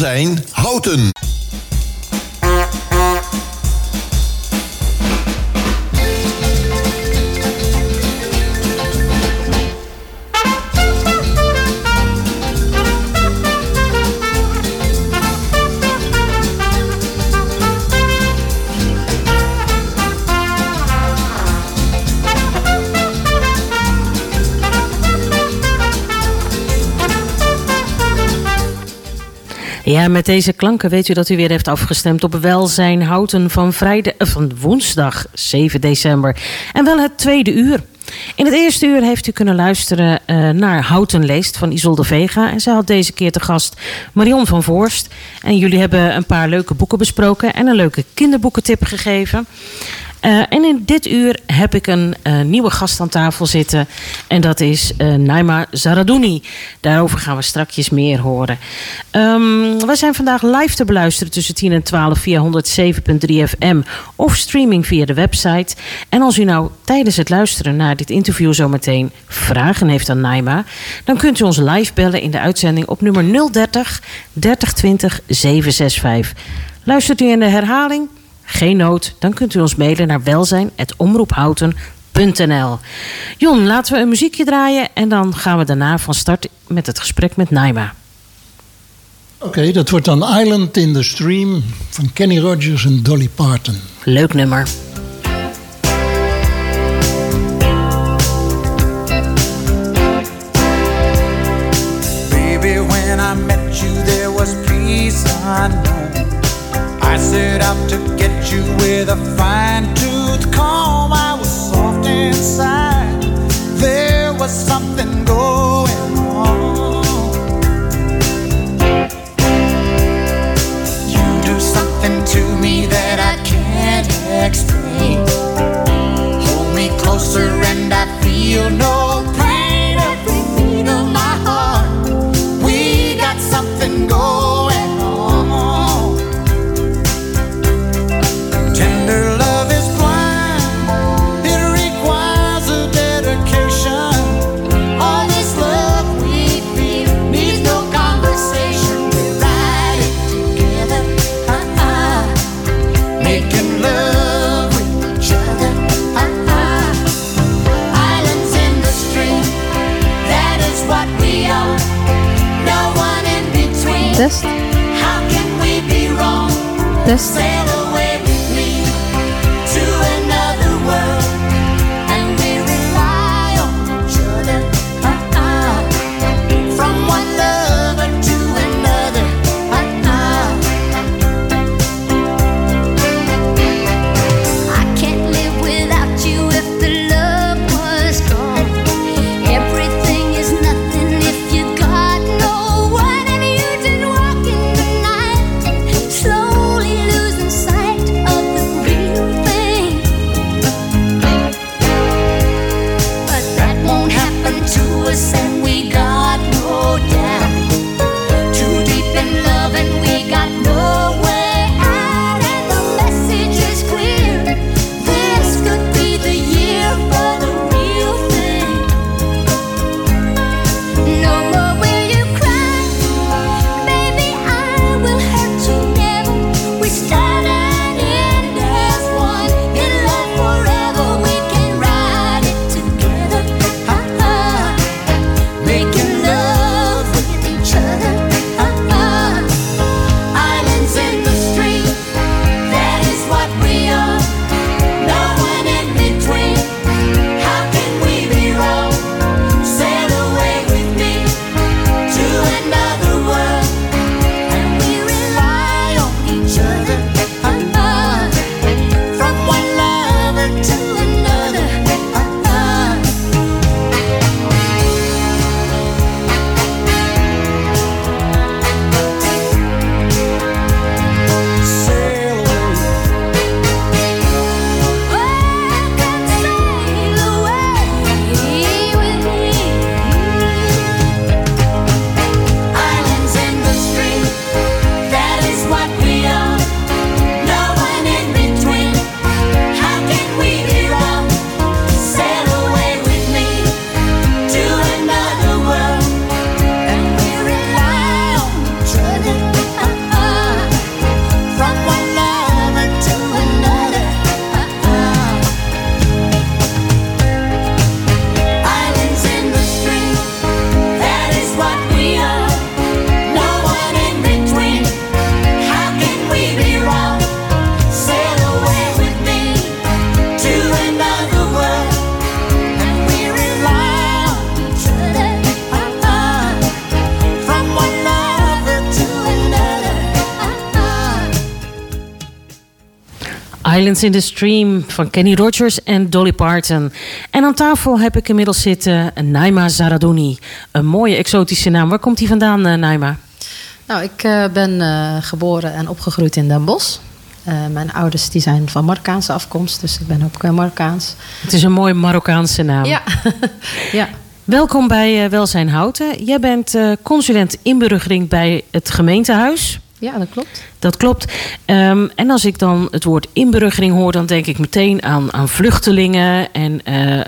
Welzijn Houten. Ja, met deze klanken weet u dat u weer heeft afgestemd op Welzijn Houten van, eh, van woensdag 7 december. En wel het tweede uur. In het eerste uur heeft u kunnen luisteren uh, naar Houten Leest van Isolde Vega. En zij had deze keer te gast Marion van Voorst. En jullie hebben een paar leuke boeken besproken en een leuke kinderboekentip gegeven. Uh, en in dit uur heb ik een uh, nieuwe gast aan tafel zitten. En dat is uh, Naima Zaradouni. Daarover gaan we strakjes meer horen. Um, we zijn vandaag live te beluisteren tussen 10 en 12 via 107.3 FM of streaming via de website. En als u nou tijdens het luisteren naar dit interview zometeen vragen heeft aan Naima, dan kunt u ons live bellen in de uitzending op nummer 030 3020 765. Luistert u in de herhaling? Geen nood, dan kunt u ons mailen naar welzijn.omroephouten.nl. Jon, laten we een muziekje draaien en dan gaan we daarna van start met het gesprek met Naima. Oké, okay, dat wordt dan Island in the Stream van Kenny Rogers en Dolly Parton. Leuk nummer. Baby, when I met you there was peace unknown. Set out to get you with a fine tooth comb. I was soft inside. There was something going on. You do something to me that I can't explain. Hold me closer and I feel no this. Islands in the Stream van Kenny Rogers en Dolly Parton. En aan tafel heb ik inmiddels zitten Naima Zaradouni. Een mooie exotische naam. Waar komt die vandaan, eh, Naima? Nou, ik eh, ben eh, geboren en opgegroeid in Den Bosch. Mijn ouders die zijn van Marokkaanse afkomst, dus ik ben ook Marokkaans. Het is een mooie Marokkaanse naam. Ja, ja. Welkom bij Welzijn Houten. Jij bent consulent inburgering bij het gemeentehuis. Ja, dat klopt. Dat klopt. Um, en als ik dan het woord inburgering hoor, dan denk ik meteen aan, aan vluchtelingen. En uh, uh,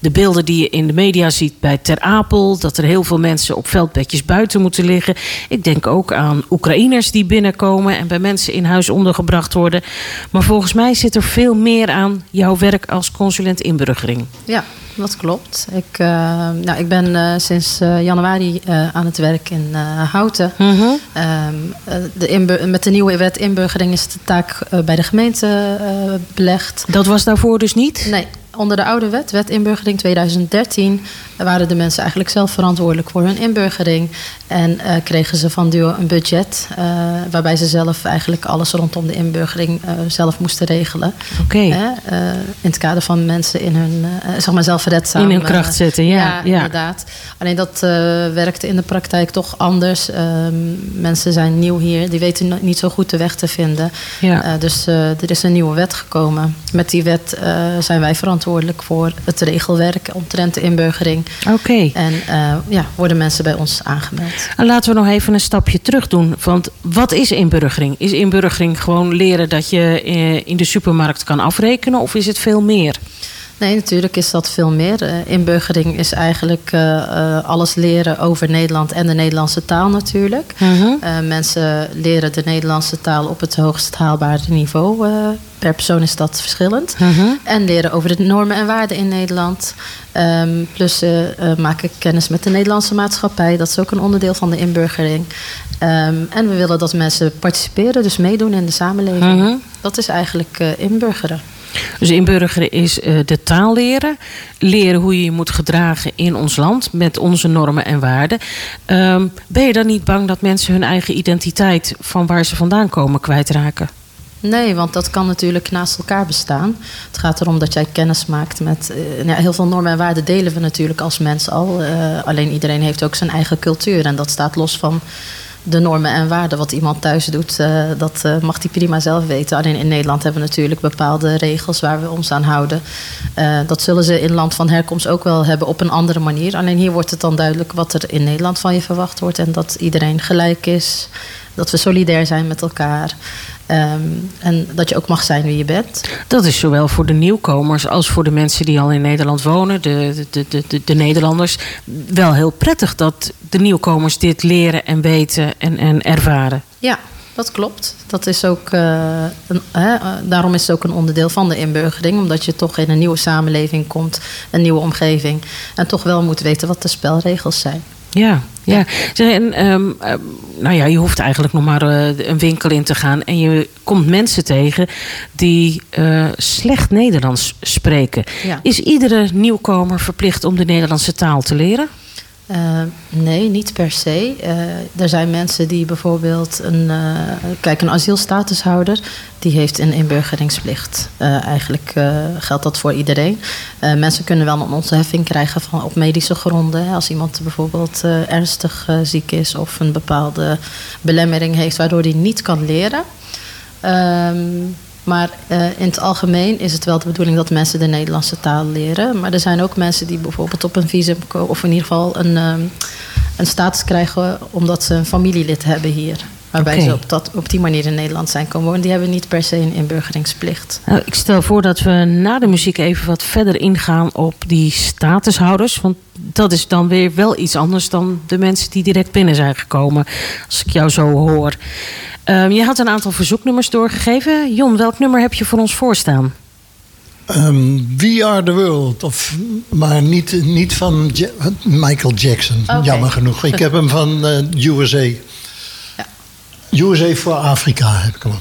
de beelden die je in de media ziet bij Ter Apel. Dat er heel veel mensen op veldbedjes buiten moeten liggen. Ik denk ook aan Oekraïners die binnenkomen en bij mensen in huis ondergebracht worden. Maar volgens mij zit er veel meer aan jouw werk als consulent inburgering. Ja, dat klopt. Ik, uh, nou, ik ben uh, sinds uh, januari aan het werk in Houten. Mm -hmm. um, de met de nieuwe wet inburgering is de taak bij de gemeente belegd. Dat was daarvoor dus niet? Nee, onder de oude wet, wet inburgering 2013, waren de mensen eigenlijk zelf verantwoordelijk voor hun inburgering. En uh, kregen ze van Duo een budget, uh, waarbij ze zelf eigenlijk alles rondom de inburgering uh, zelf moesten regelen. Oké. Okay. in het kader van mensen in hun, zeg maar zelfredzaam. In hun kracht zetten, ja. ja, ja. inderdaad. Alleen dat werkte in de praktijk toch anders. mensen zijn nieuw hier, die weten niet zo goed de weg te vinden. Ja. dus er is een nieuwe wet gekomen. Met die wet zijn wij verantwoordelijk voor het regelwerk omtrent de inburgering. Oké. Okay. En uh, ja, worden mensen bij ons aangemeld. En laten we nog even een stapje terug doen. Want wat is inburgering? Is inburgering gewoon leren dat je in de supermarkt kan afrekenen? Of is het veel meer? Nee, natuurlijk is dat veel meer. Uh, inburgering is eigenlijk uh, uh, alles leren over Nederland en de Nederlandse taal natuurlijk. Mhm. Uh -huh. mensen leren de Nederlandse taal op het hoogst haalbare niveau. per persoon is dat verschillend. -huh. En leren over de normen en waarden in Nederland. Um, plus maken kennis met de Nederlandse maatschappij. Dat is ook een onderdeel van de inburgering. Um, en we willen dat mensen participeren, dus meedoen in de samenleving. -huh. Dat is eigenlijk inburgeren. Dus inburgeren is uh, de taal leren. Leren hoe je je moet gedragen in ons land met onze normen en waarden. Um, ben je dan niet bang dat mensen hun eigen identiteit van waar ze vandaan komen kwijtraken? Nee, want dat kan natuurlijk naast elkaar bestaan. Het gaat erom dat jij kennis maakt met. Ja, heel veel normen en waarden delen we natuurlijk als mens al. Uh, alleen iedereen heeft ook zijn eigen cultuur. En dat staat los van de normen en waarden. Wat iemand thuis doet, uh, dat uh, mag hij prima zelf weten. Alleen in Nederland hebben we natuurlijk bepaalde regels waar we ons aan houden. Uh, dat zullen ze in land van herkomst ook wel hebben op een andere manier. Alleen hier wordt het dan duidelijk wat er in Nederland van je verwacht wordt. En dat iedereen gelijk is. Dat we solidair zijn met elkaar. Um, en dat je ook mag zijn wie je bent. Dat is zowel voor de nieuwkomers als voor de mensen die al in Nederland wonen, de, de, de, de, de Nederlanders, wel heel prettig dat de nieuwkomers dit leren en weten en, en ervaren. Ja, dat klopt. Dat is ook, uh, een, uh, daarom is het ook een onderdeel van de inburgering. Omdat je toch in een nieuwe samenleving komt, een nieuwe omgeving. En toch wel moet weten wat de spelregels zijn. Ja, ja. En, um, uh, nou ja, je hoeft eigenlijk nog maar uh, een winkel in te gaan en je komt mensen tegen die uh, slecht Nederlands spreken. Ja. Is iedere nieuwkomer verplicht om de Nederlandse taal te leren? Uh, nee, niet per se. Uh, er zijn mensen die bijvoorbeeld een, uh, kijk, een asielstatushouder, die heeft een inburgeringsplicht. eigenlijk geldt dat voor iedereen. mensen kunnen wel een ontheffing krijgen van, op medische gronden. Als iemand bijvoorbeeld ernstig ziek is of een bepaalde belemmering heeft waardoor hij niet kan leren. Um, maar uh, in het algemeen is het wel de bedoeling dat mensen de Nederlandse taal leren. Maar er zijn ook mensen die bijvoorbeeld op een visum of in ieder geval een, um, een status krijgen omdat ze een familielid hebben hier. Waarbij ze op, dat, op die manier in Nederland zijn komen wonen. Die hebben niet per se een inburgeringsplicht. Nou, ik stel voor dat we na de muziek even wat verder ingaan op die statushouders. Want dat is dan weer wel iets anders dan de mensen die direct binnen zijn gekomen. Als ik jou zo hoor. Um, je had een aantal verzoeknummers doorgegeven. Jon, welk nummer heb je voor ons voorstaan? Um, We Are The World. Of, maar niet, niet van Ja- Michael Jackson. Jammer genoeg. Ik heb hem van uh, USA. Ja. USA voor Afrika heb ik hem.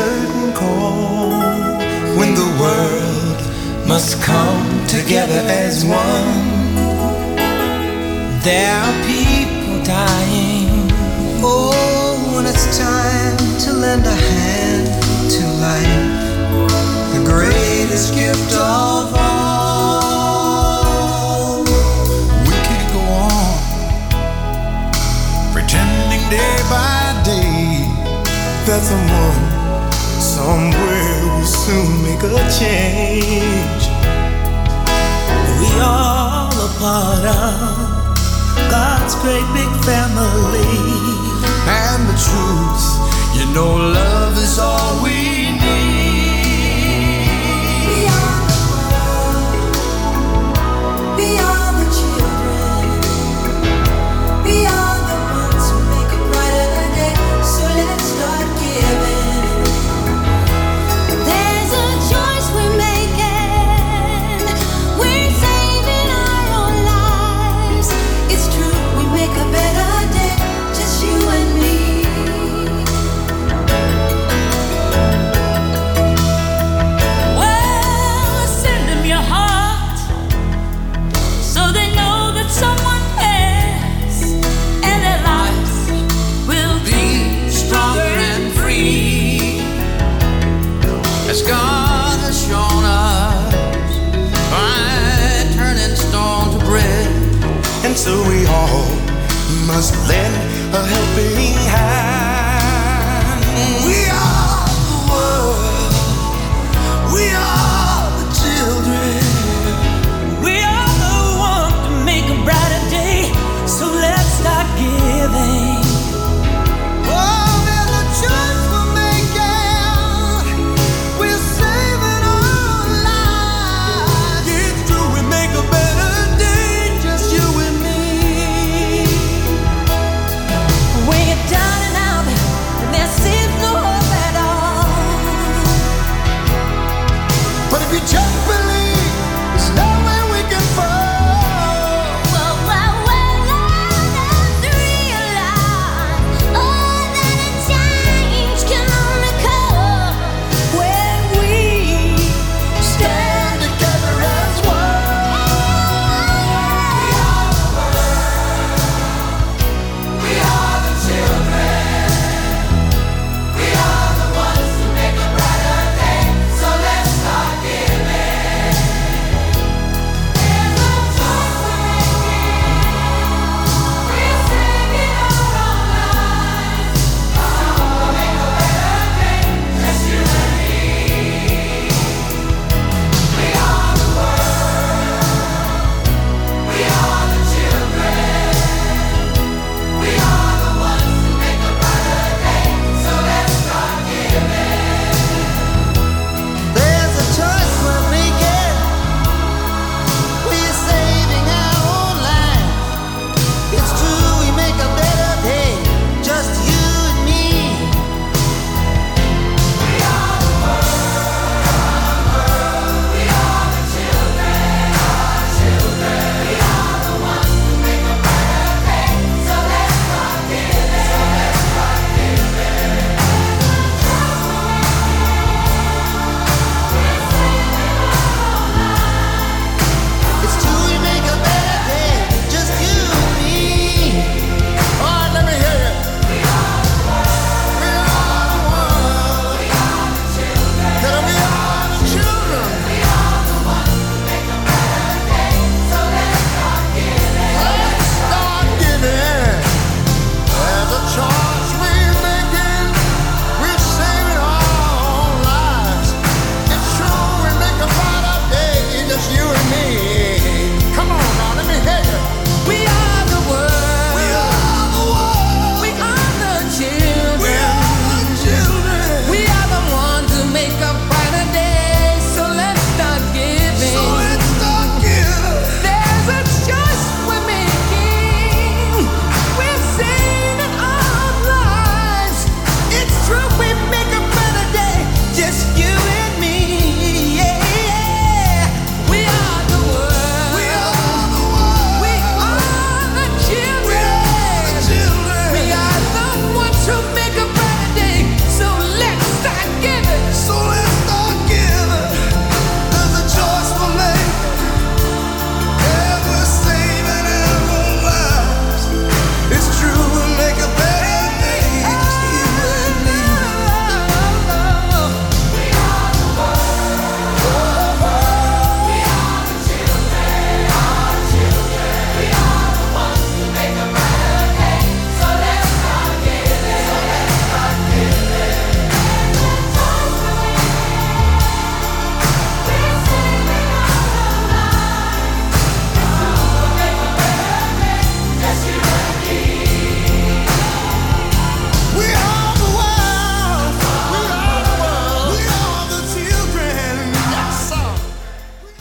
Certain call when the world must come together as one. There are people dying. Oh, when it's time to lend a hand to life, the greatest gift of all. We can't go on pretending day by day that someone somewhere we'll soon make a change. We all a part of God's great big family. And the truth, you know, love is all we need. Beyond the world, beyond must lend a helping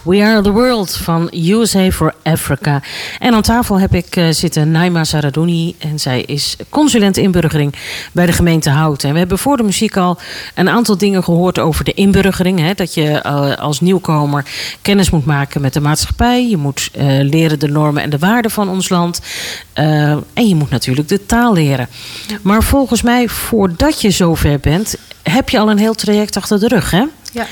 We Are the World van USA for Africa. En aan tafel heb ik eh, zitten Naima Saradouni. En zij is consulent inburgering bij de gemeente Houten. En we hebben voor de muziek al een aantal dingen gehoord over de inburgering. Hè, dat je eh, als nieuwkomer kennis moet maken met de maatschappij. Je moet eh, leren de normen en de waarden van ons land. En je moet natuurlijk de taal leren. Maar volgens mij, voordat je zover bent, heb je al een heel traject achter de rug. Hè? Ja.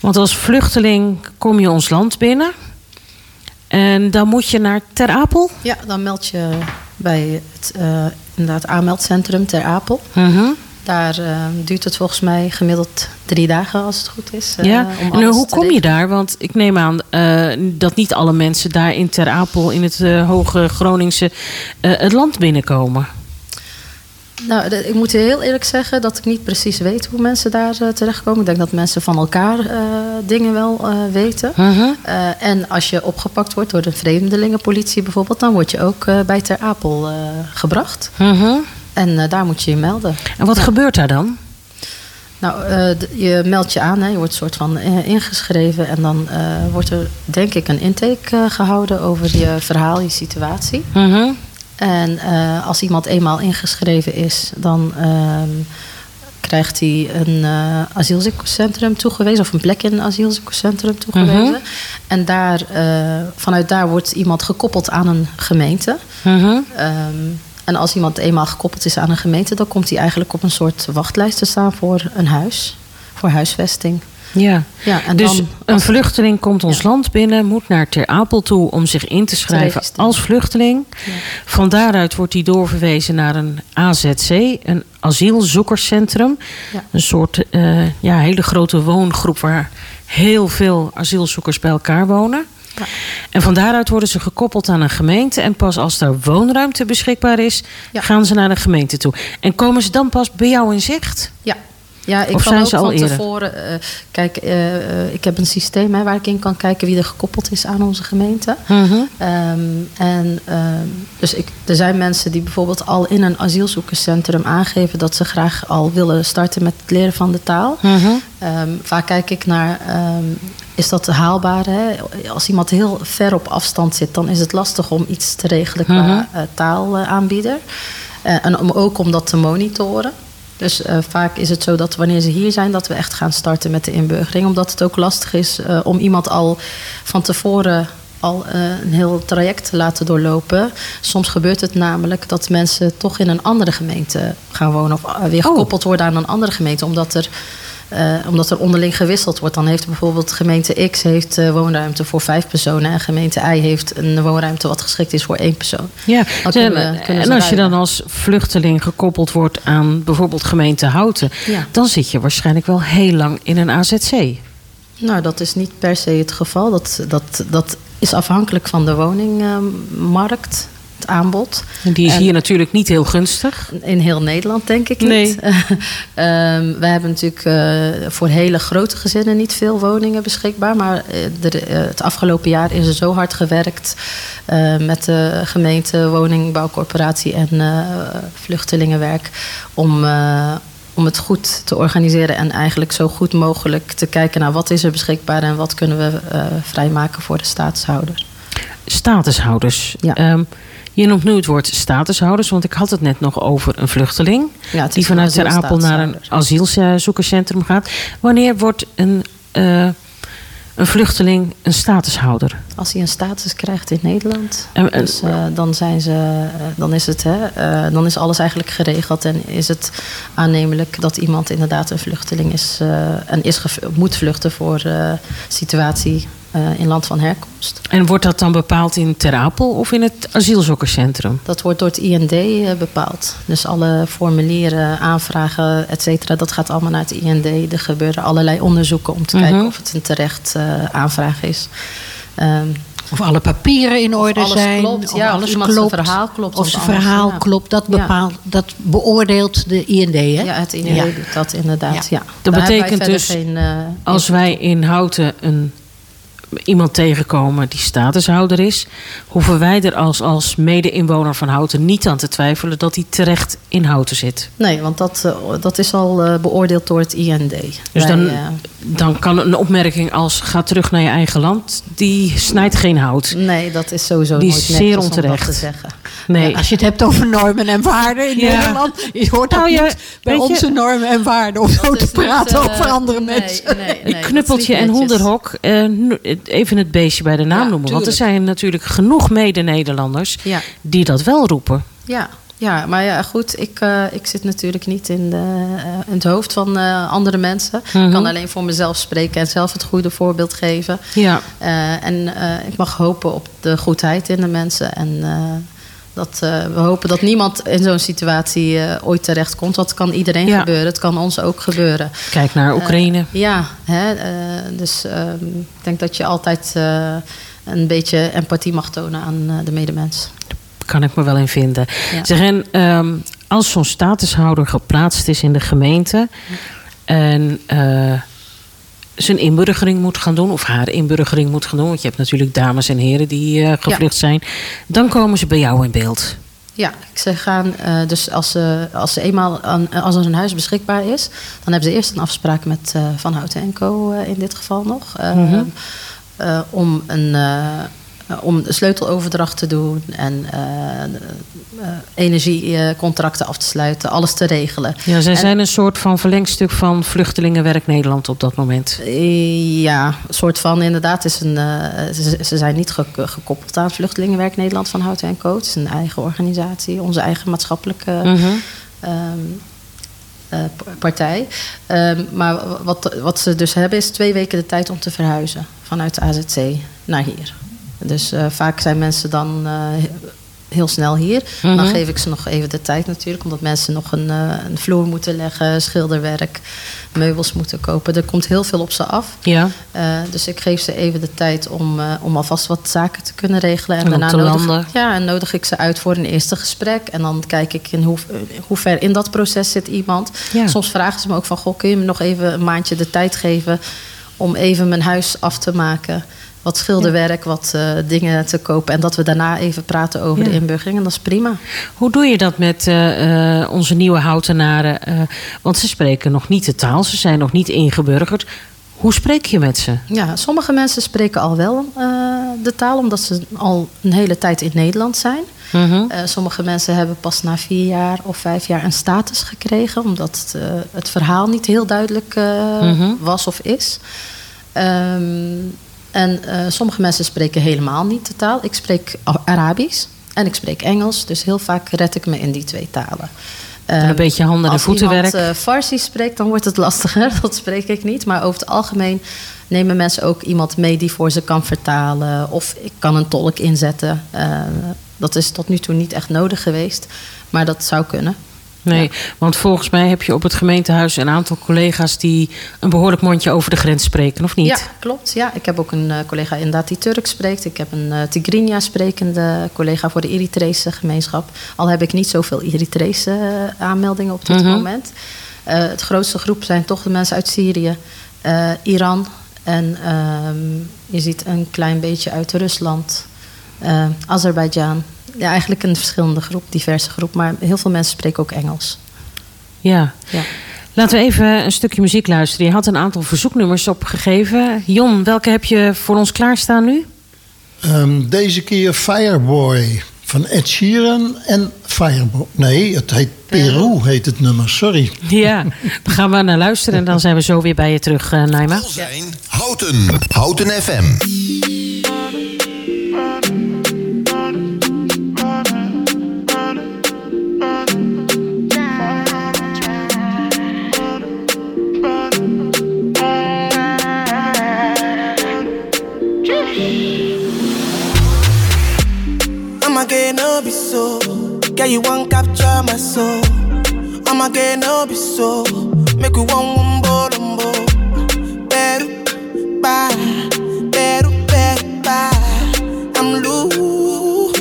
Want als vluchteling kom je ons land binnen. En dan moet je naar Ter Apel. Ja, dan meld je bij het eh, inderdaad aanmeldcentrum Ter Apel. Mhm. Daar eh, duurt het volgens mij gemiddeld drie dagen als het goed is. eh, ja. om En hoe kom je daar? Want ik neem aan dat niet alle mensen daar in Ter Apel, in het hoge Groningse, het land binnenkomen. Nou, ik moet heel eerlijk zeggen dat ik niet precies weet hoe mensen daar eh, terechtkomen. Ik denk dat mensen van elkaar eh, dingen wel eh, weten. Mhm. En als je opgepakt wordt door de vreemdelingenpolitie bijvoorbeeld, dan word je ook bij Ter Apel gebracht. Mhm. En daar moet je je melden. En wat gebeurt daar dan? Nou, je meldt je aan, hè. je wordt soort van ingeschreven en dan wordt er denk ik een intake eh, gehouden over je verhaal, je situatie. Mhm. En eh, als iemand eenmaal ingeschreven is, dan ehm, krijgt hij een eh asielzoekerscentrum toegewezen of een plek in een asielzoekerscentrum toegewezen. Mhm. En daar, eh, vanuit daar wordt iemand gekoppeld aan een gemeente. Mhm. Ehm, en als iemand eenmaal gekoppeld is aan een gemeente, dan komt hij eigenlijk op een soort wachtlijst te staan voor een huis, voor huisvesting. Ja. Ja, en dus dan, een vluchteling komt ons land binnen, moet naar Ter Apel toe om zich in te schrijven als vluchteling. Van daaruit wordt hij doorverwezen naar een AZC, een asielzoekerscentrum. Ja. Een soort eh, ja, hele grote woongroep waar heel veel asielzoekers bij elkaar wonen. Ja. En van daaruit worden ze gekoppeld aan een gemeente. En pas als er woonruimte beschikbaar is, Ja. gaan ze naar de gemeente toe. En komen ze dan pas bij jou in zicht? Ja. Ja, ik Of kan ook van eerder? tevoren... eh, kijk, eh, eh, ik heb een systeem hè, waar ik in kan kijken wie er gekoppeld is aan onze gemeente. Mhm. Ehm, en ehm, dus ik, er zijn mensen die bijvoorbeeld al in een asielzoekerscentrum aangeven dat ze graag al willen starten met het leren van de taal. Mhm. Ehm, vaak kijk ik naar, is dat haalbaar? Hè? Als iemand heel ver op afstand zit, dan is het lastig om iets te regelen qua Mhm. taalaanbieder. En om, ook om dat te monitoren. Dus eh, vaak is het zo dat wanneer ze hier zijn, dat we echt gaan starten met de inburgering. Omdat het ook lastig is eh, om iemand al van tevoren al eh, een heel traject te laten doorlopen. Soms gebeurt het namelijk dat mensen toch in een andere gemeente gaan wonen. Of weer Oh. gekoppeld worden aan een andere gemeente. Omdat er, eh, omdat er onderling gewisseld wordt. Dan heeft bijvoorbeeld gemeente X heeft, eh, woonruimte voor vijf personen. En gemeente Y heeft een woonruimte wat geschikt is voor één persoon. Ja, Dan kunnen en, we- kunnen en ze als je dan als vluchteling gekoppeld wordt aan bijvoorbeeld gemeente Houten, Ja. dan zit je waarschijnlijk wel heel lang in een AZC. Nou, dat is niet per se het geval. Dat, dat, dat is afhankelijk van de woningmarkt, het aanbod. En die is En- hier natuurlijk niet heel gunstig. In heel Nederland denk ik Nee. niet. Ehm, wij hebben natuurlijk eh, voor hele grote gezinnen niet veel woningen beschikbaar. Maar eh, de- eh, het afgelopen jaar is er zo hard gewerkt met de gemeente, woningbouwcorporatie en vluchtelingenwerk. Om, om het goed te organiseren en eigenlijk zo goed mogelijk te kijken naar wat is er beschikbaar en wat kunnen we eh, vrijmaken voor de staatshouder. Statushouders. Ja. Ehm, je noemt nu het woord statushouders, want ik had het net nog over een vluchteling. Ja, die vanuit Ter Apel naar een asielzoekerscentrum gaat. Wanneer wordt een, eh, een vluchteling een statushouder? Als hij een status krijgt in Nederland, En- en- dus, eh, dan, zijn ze, eh, dan, is het, hè, dan is alles eigenlijk geregeld. En is het aannemelijk dat iemand inderdaad een vluchteling is en is moet vluchten voor situatie eh, in land van herkomst. En wordt dat dan bepaald in Ter Apel of in het asielzoekerscentrum? Dat wordt door het IND eh, bepaald. Dus alle formulieren, aanvragen, et cetera, dat gaat allemaal naar het IND. Er gebeuren allerlei onderzoeken om te Mhm. kijken of het een terecht eh, aanvraag is. Ehm, Of alle papieren in orde alles zijn. klopt, of ja, of alles zijn klopt. verhaal klopt, Of zijn alles, verhaal ja. klopt. Dat, Ja. bepaalt, dat beoordeelt de IND, hè? Ja, het IND Ja. doet dat inderdaad. Ja. Ja. Dat Daar betekent dus, geen, eh, Als wij in Houten een, iemand tegenkomen die statushouder is, hoeven wij er als, als mede-inwoner van Houten niet aan te twijfelen dat hij terecht in Houten zit. Nee, want dat, eh, dat is al eh, beoordeeld door het IND. Dus Wij, dan eh, dan kan een opmerking als ga terug naar je eigen land, die snijdt geen hout. Nee, dat is sowieso Die nooit is zeer dat onterecht. te zeggen. Nee. Als je het hebt over normen en waarden in Ja. Nederland. Je hoort Nou, ook ja, niet bij je- onze normen en waarden om zo Dat te niet, praten eh, over andere nee, mensen. nee, nee, dat knuppeltje en netjes. hondenhok. eh, even het beestje bij de naam noemen. Want er zijn natuurlijk genoeg mede-Nederlanders die dat wel roepen. Ja, ja, maar ja, goed, ik, eh, ik zit natuurlijk niet in, de, eh, in het hoofd van eh, andere mensen. Mhm. Ik kan alleen voor mezelf spreken en zelf het goede voorbeeld geven. Ja. En ik mag hopen op de goedheid in de mensen. En dat, we hopen dat niemand in zo'n situatie ooit terecht komt. Dat kan iedereen Ja. gebeuren. Het kan ons ook gebeuren. Kijk naar Oekraïne. Ja, hè, dus ehm, ik denk dat je altijd een beetje empathie mag tonen aan de medemens. Kan ik me wel in vinden. Ja. Zeg, en ehm, als zo'n statushouder geplaatst is in de gemeente en eh, zijn inburgering moet gaan doen, of haar inburgering moet gaan doen, want je hebt natuurlijk dames en heren die eh, gevlucht zijn, dan komen ze bij jou in beeld. Ja, ze gaan eh, dus als ze, als ze eenmaal aan, als er een huis beschikbaar is, dan hebben ze eerst een afspraak met Van Houten en Co. in dit geval nog. Mhm. eh, om een om de sleuteloverdracht te doen en eh, eh, energiecontracten af te sluiten, alles te regelen. Ja, zij En- zijn een soort van verlengstuk van Vluchtelingenwerk Nederland op dat moment. Eh, Ja, een soort van inderdaad. Is een, eh, ze, ze zijn niet ge- gekoppeld aan Vluchtelingenwerk Nederland van Houten en Co. Het is een eigen organisatie, onze eigen maatschappelijke Mhm. ehm, eh, partij. Ehm, maar wat, wat ze dus hebben is twee weken de tijd om te verhuizen vanuit de AZC naar hier. Dus eh, vaak zijn mensen dan eh, heel snel hier. Mhm. Dan geef ik ze nog even de tijd natuurlijk, omdat mensen nog een, eh, een vloer moeten leggen, schilderwerk, meubels moeten kopen. Er komt heel veel op ze af. Ja, dus ik geef ze even de tijd om, om alvast wat zaken te kunnen regelen. En, En daarna nodig, ja, en nodig ik ze uit voor een eerste gesprek. En dan kijk ik in hoe, hoe ver in dat proces zit iemand. Ja. Soms vragen ze me ook van... Goh, kun je me nog even een maandje de tijd geven... om even mijn huis af te maken... Wat schilderwerk, wat eh, dingen te kopen. En dat we daarna even praten over Ja. de inburgering. En dat is prima. Hoe doe je dat met eh, eh, onze nieuwe houtenaren? Want ze spreken nog niet de taal, ze zijn nog niet ingeburgerd. Hoe spreek je met ze? Ja, sommige mensen spreken al wel de taal... omdat ze al een hele tijd in Nederland zijn. Mhm. Sommige mensen hebben pas na vier jaar of vijf jaar een status gekregen, omdat het, het verhaal niet heel duidelijk Mhm. was of is. Ehm, en eh, sommige mensen spreken helemaal niet de taal. Ik spreek Arabisch en ik spreek Engels, dus heel vaak red ik me in die twee talen. En een Ehm, beetje handen- en als voetenwerk. iemand eh, Farsi spreekt, dan wordt het lastiger. Dat spreek ik niet. Maar over het algemeen nemen mensen ook iemand mee die voor ze kan vertalen. Of ik kan een tolk inzetten. Eh, dat is tot nu toe niet echt nodig geweest. Maar dat zou kunnen. Nee, want volgens mij heb je op het gemeentehuis een aantal collega's die een behoorlijk mondje over de grens spreken, of niet? Ja, klopt. Ja, ik heb ook een eh, collega inderdaad die Turks spreekt. Ik heb een eh Tigrinya sprekende collega voor de Eritrese gemeenschap. Al heb ik niet zoveel Eritrese eh, aanmeldingen op dit Mhm. moment. Het grootste groep zijn toch de mensen uit Syrië, Iran en ehm, je ziet een klein beetje uit Rusland, Azerbeidzjan. Ja, eigenlijk een verschillende groep, diverse groep. Maar heel veel mensen spreken ook Engels. Ja. Ja. Laten we even een stukje muziek luisteren. Je had een aantal verzoeknummers opgegeven. Jon, welke heb je voor ons klaarstaan nu? Ehm, deze keer Fireboy van Ed Sheeran en Fireboy. Nee, het heet Peru, heet het nummer, sorry. Ja, we gaan maar naar luisteren en dan zijn we zo weer bij je terug, eh Naima. Zijn Houten. Houten FM. I'ma no be so. Girl, you won't capture my soul. I'ma get no be so. Make you one wumbo lumbo. Peru, bye. Peru, Peru, bye. I'm loose.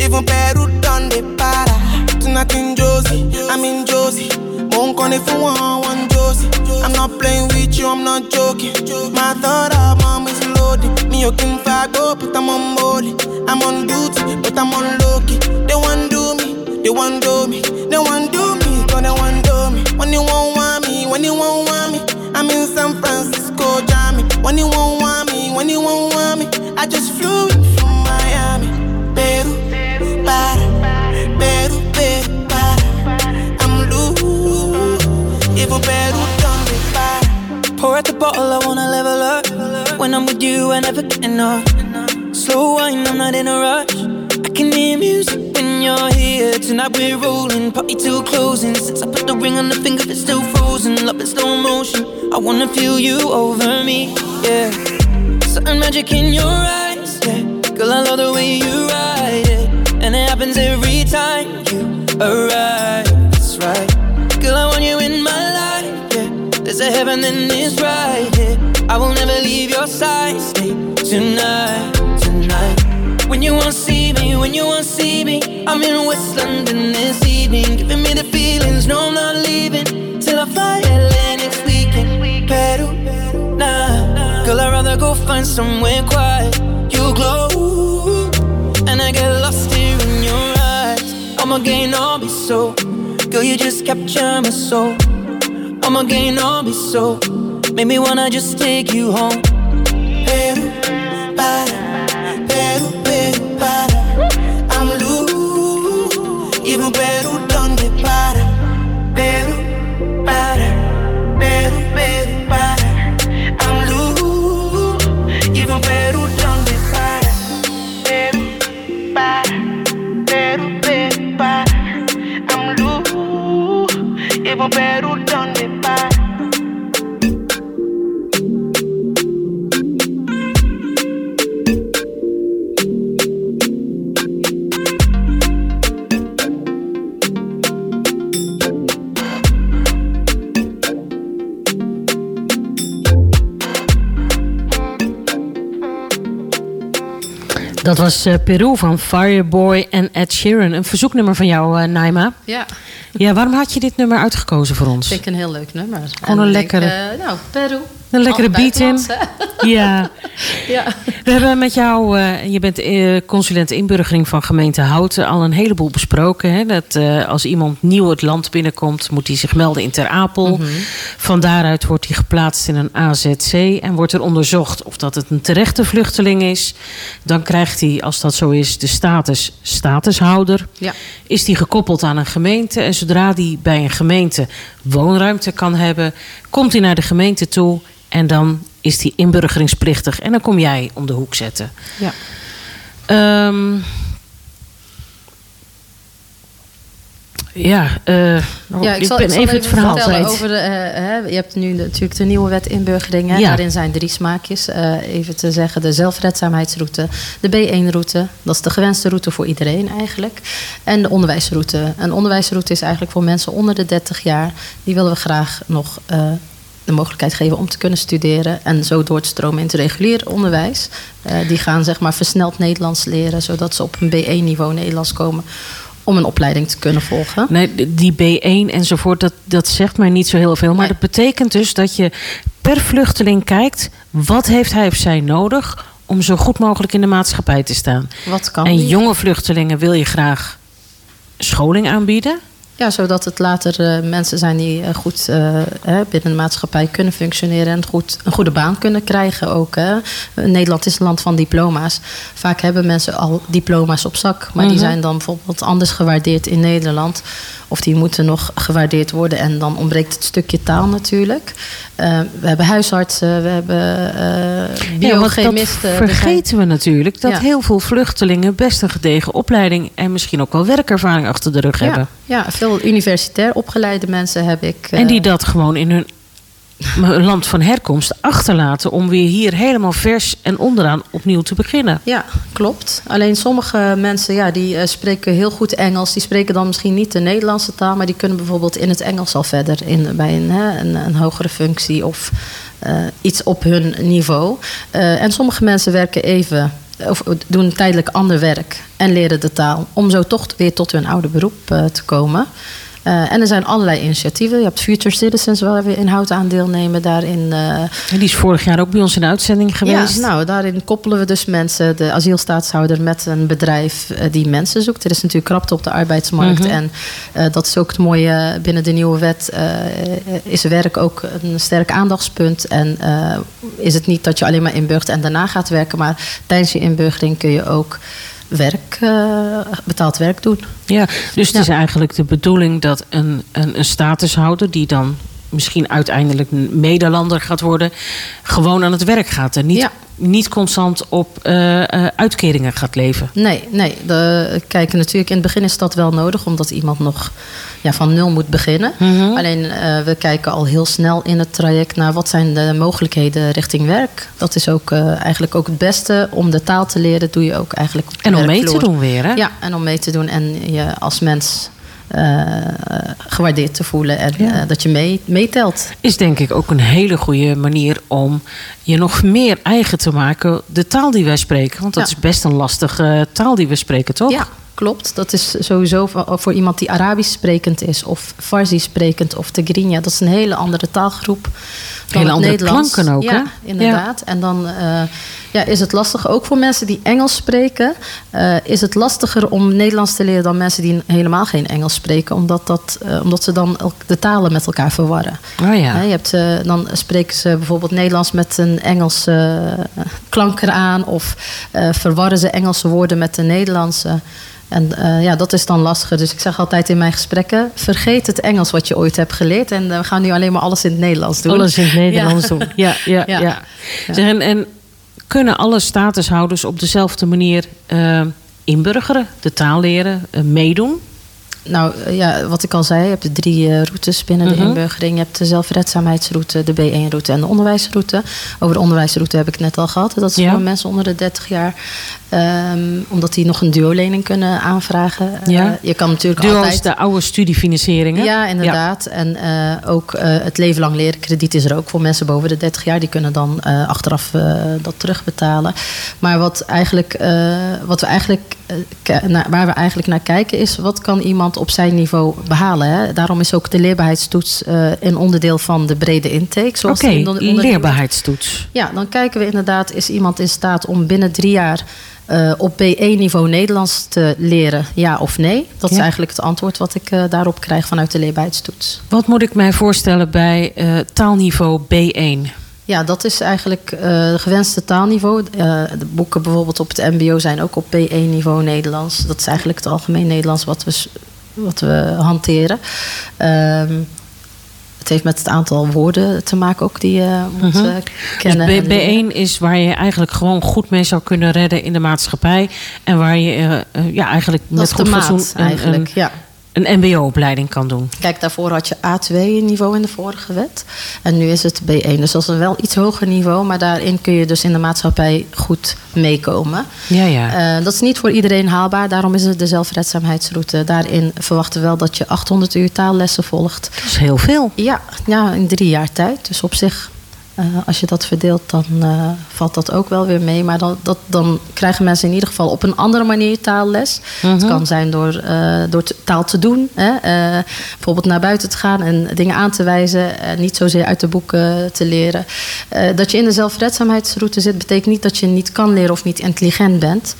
Even Peru done the para. Tonight in Josie, I'm in Josie. Phone calling for one, one dose. I'm not playing with you, I'm not joking. My thought of mom is loaded. Me, you can fire go, but I'm on molly. I'm on duty, but I'm on Loki. They want do me, they want do me, they want do me, cause they want do me. When you won't want me, when you won't want me, I'm in San Francisco, Jammy. When you won't want me, when you won't want me, I just flew bottle, I wanna level up. When I'm with you, I never get enough. Slow wine, I'm not in a rush. I can hear music when you're here. Tonight we're rolling, party till closing. Since I put the ring on the finger, it's still frozen. Love in slow motion. I wanna feel you over me, yeah. Certain magic in your eyes, yeah. Girl, I love the way you ride it. And it happens every time you arrive. Heaven, then it's right here. I will never leave your side. Stay tonight, tonight. When you want to see me, when you want to see me, I'm in West London this evening, giving me the feelings. No, I'm not leaving till I fly LA next weekend. Peru, nah. Girl, I'd rather go find somewhere quiet. You glow, and I get lost here in your eyes. I'ma gain all be so. Girl, you just capture my soul. I'ma gain all be so. Make me wanna just take you home. Peru, para, Dat was eh, Peru van Fireboy en Ed Sheeran. Een verzoeknummer van jou, eh, Naima. Ja, Ja, waarom had je dit nummer uitgekozen voor ons? vind ik een heel leuk nummer. Gewoon En een ik, lekkere- eh, nou, Peru. Een lekkere beat in. Ja. Ja. We hebben met jou, eh, je bent eh, consulent inburgering van gemeente Houten, al een heleboel besproken. Hè? Dat eh, als iemand nieuw het land binnenkomt, moet hij zich melden in Ter Apel. Mhm. Van daaruit wordt hij geplaatst in een AZC en wordt er onderzocht of dat het een terechte vluchteling is. Dan krijgt hij, als dat zo is, de status statushouder. Ja. Is die gekoppeld aan een gemeente en zodra die bij een gemeente woonruimte kan hebben, komt hij naar de gemeente toe en dan is hij inburgeringsplichtig en dan kom jij om de hoek zetten. Ja. Ehm, ja, eh, oh, Ja, ik, zal, ben ik even het verhaal vertellen over de, eh, hè, je hebt nu natuurlijk de nieuwe wet inburgering. Hè? Ja. Daarin zijn drie smaakjes. Eh, even te zeggen, de zelfredzaamheidsroute, de B1-route. Dat is de gewenste route voor iedereen eigenlijk. En de onderwijsroute. Een onderwijsroute is eigenlijk voor mensen onder de 30 jaar. Die willen we graag nog de mogelijkheid geven om te kunnen studeren. En zo door te stromen in het regulier onderwijs. Eh, die gaan zeg maar versneld Nederlands leren. Zodat ze op een B1-niveau Nederlands komen. Om een opleiding te kunnen volgen. Nee, die B1 enzovoort, dat, dat zegt mij niet zo heel veel. Maar Nee. dat betekent dus dat je per vluchteling kijkt... wat heeft hij of zij nodig om zo goed mogelijk in de maatschappij te staan. Wat kan en die? jonge vluchtelingen wil je graag scholing aanbieden. Ja, zodat het later eh, mensen zijn die eh, goed eh, hè, binnen de maatschappij kunnen functioneren en goed, een goede baan kunnen krijgen ook. Hè. Nederland is een land van diploma's. Vaak hebben mensen al diploma's op zak, maar die Mhm. zijn dan bijvoorbeeld anders gewaardeerd in Nederland. Of die moeten nog gewaardeerd worden en dan ontbreekt het stukje taal natuurlijk. Eh, we hebben huisartsen, we hebben Ja, dat biochemisten. zijn- vergeten we natuurlijk. Dat Ja. heel veel vluchtelingen best een gedegen opleiding... en misschien ook wel werkervaring achter de rug hebben. Ja, ja, veel universitair opgeleide mensen heb ik. En die eh, dat gewoon in hun land van herkomst achterlaten... om weer hier helemaal vers en onderaan opnieuw te beginnen. Ja, klopt. Alleen sommige mensen ja, die eh, spreken heel goed Engels. Die spreken dan misschien niet de Nederlandse taal, maar die kunnen bijvoorbeeld in het Engels al verder in, bij een, hè, een, een hogere functie of eh, iets op hun niveau. Eh, en sommige mensen werken even of doen tijdelijk ander werk en leren de taal om zo toch weer tot hun oude beroep te komen. Eh, en er zijn allerlei initiatieven. Je hebt Future Citizens waar we in hout aan deelnemen. Daarin eh, En die is vorig jaar ook bij ons in de uitzending geweest. ja, nou, daarin koppelen we dus mensen, de asielstaatshouder, met een bedrijf eh, die mensen zoekt. Er is natuurlijk krapte op de arbeidsmarkt. Mhm. En dat is ook het mooie binnen de nieuwe wet. is werk ook een sterk aandachtspunt. En is het niet dat je alleen maar inburgt en daarna gaat werken. Maar tijdens je inburgering kun je ook werk, eh, betaald werk doen. Ja, dus het is eigenlijk de bedoeling dat een, een, een statushouder... die dan misschien uiteindelijk een Nederlander gaat worden, gewoon aan het werk gaat en niet, Ja. niet constant op eh, eh, uitkeringen gaat leven. Nee, nee. De, kijk, natuurlijk in het begin is dat wel nodig, omdat iemand nog ja, van nul moet beginnen. Mhm. Alleen eh, we kijken al heel snel in het traject naar wat zijn de mogelijkheden richting werk. Dat is ook eigenlijk ook het beste. Om de taal te leren doe je ook eigenlijk op En om mee te doen weer, hè? Ja, en om mee te doen en je als mens eh, gewaardeerd te voelen en Ja. eh, dat je mee, meetelt. Is denk ik ook een hele goede manier om je nog meer eigen te maken, de taal die wij spreken. Want dat Ja. is best een lastige taal die we spreken, toch? Ja, klopt. Dat is sowieso voor, voor iemand die Arabisch sprekend is, of Farsi sprekend, of Tigrinya. Dat is een hele andere taalgroep. dan Hele andere Nederlands. klanken ook, ja, hè? inderdaad. En dan eh, ja, is het lastig, ook voor mensen die Engels spreken, eh, is het lastiger om Nederlands te leren dan mensen die helemaal geen Engels spreken, omdat, dat, eh, omdat ze dan ook de talen met elkaar verwarren. Oh ja. Je hebt, eh, dan spreken ze bijvoorbeeld Nederlands met een Engelse klank eraan. Of verwarren ze Engelse woorden met de Nederlandse. En ja, dat is dan lastiger. Dus ik zeg altijd in mijn gesprekken: vergeet het Engels wat je ooit hebt geleerd. En we gaan nu alleen maar alles in het Nederlands doen. Alles in het Nederlands Ja. doen. Ja, ja, ja. Ja. Zeg, en, en kunnen alle statushouders op dezelfde manier eh, inburgeren, de taal leren, eh, meedoen? Nou eh, ja, wat ik al zei, je hebt de drie eh, routes binnen Mhm. de inburgering. Je hebt de zelfredzaamheidsroute, de B1-route en de onderwijsroute. Over de onderwijsroute heb ik het net al gehad. Dat is Ja. voor mensen onder de 30 jaar. Ehm, omdat die nog een duo-lening kunnen aanvragen. Eh, Ja. je kan natuurlijk Duo altijd... is de oude studiefinanciering, hè? Ja, inderdaad. En ook het leven lang leren krediet is er ook voor mensen boven de 30 jaar. Die kunnen dan achteraf dat terugbetalen. Maar wat, eigenlijk, wat we eigenlijk, naar- waar we eigenlijk naar kijken is... wat kan iemand op zijn niveau behalen? Hè? Daarom is ook de leerbaarheidstoets eh, een onderdeel van de brede intake. Oké, in onderdeel- leerbaarheidstoets. ja, dan kijken we inderdaad, is iemand in staat om binnen drie jaar eh, op B1-niveau Nederlands te leren, ja of nee? Dat is eigenlijk het antwoord wat ik eh, daarop krijg vanuit de leerbaarheidstoets. Wat moet ik mij voorstellen bij taalniveau B1? Ja, dat is eigenlijk de gewenste taalniveau. De boeken bijvoorbeeld op het MBO zijn ook op B1-niveau Nederlands. Dat is eigenlijk het algemeen Nederlands wat we, wat we hanteren. Ehm, het heeft met het aantal woorden te maken ook die je moet eh, kennen. Dus en B- leren. B1 is waar je eigenlijk gewoon goed mee zou kunnen redden in de maatschappij. En waar je eh, eh, ja, eigenlijk met goed maat eigenlijk, een, ja. Een MBO-opleiding kan doen. Kijk, daarvoor had je A2-niveau in de vorige wet. En nu is het B1. Dus dat is een wel iets hoger niveau. Maar daarin kun je dus in de maatschappij goed meekomen. Ja, ja. Eh, dat is niet voor iedereen haalbaar. Daarom is het de zelfredzaamheidsroute. Daarin verwachten we wel dat je 800 uur taallessen volgt. Dat is heel veel. Ja, ja in drie jaar tijd. Dus op zich, eh, als je dat verdeelt, dan eh, valt dat ook wel weer mee. Maar dan, dat, dan krijgen mensen in ieder geval op een andere manier taalles. Het Mhm. kan zijn door, eh, door taal te doen. Hè? bijvoorbeeld naar buiten te gaan en dingen aan te wijzen. En niet zozeer uit de boeken te leren. Dat je in de zelfredzaamheidsroute zit, betekent niet dat je niet kan leren of niet intelligent bent.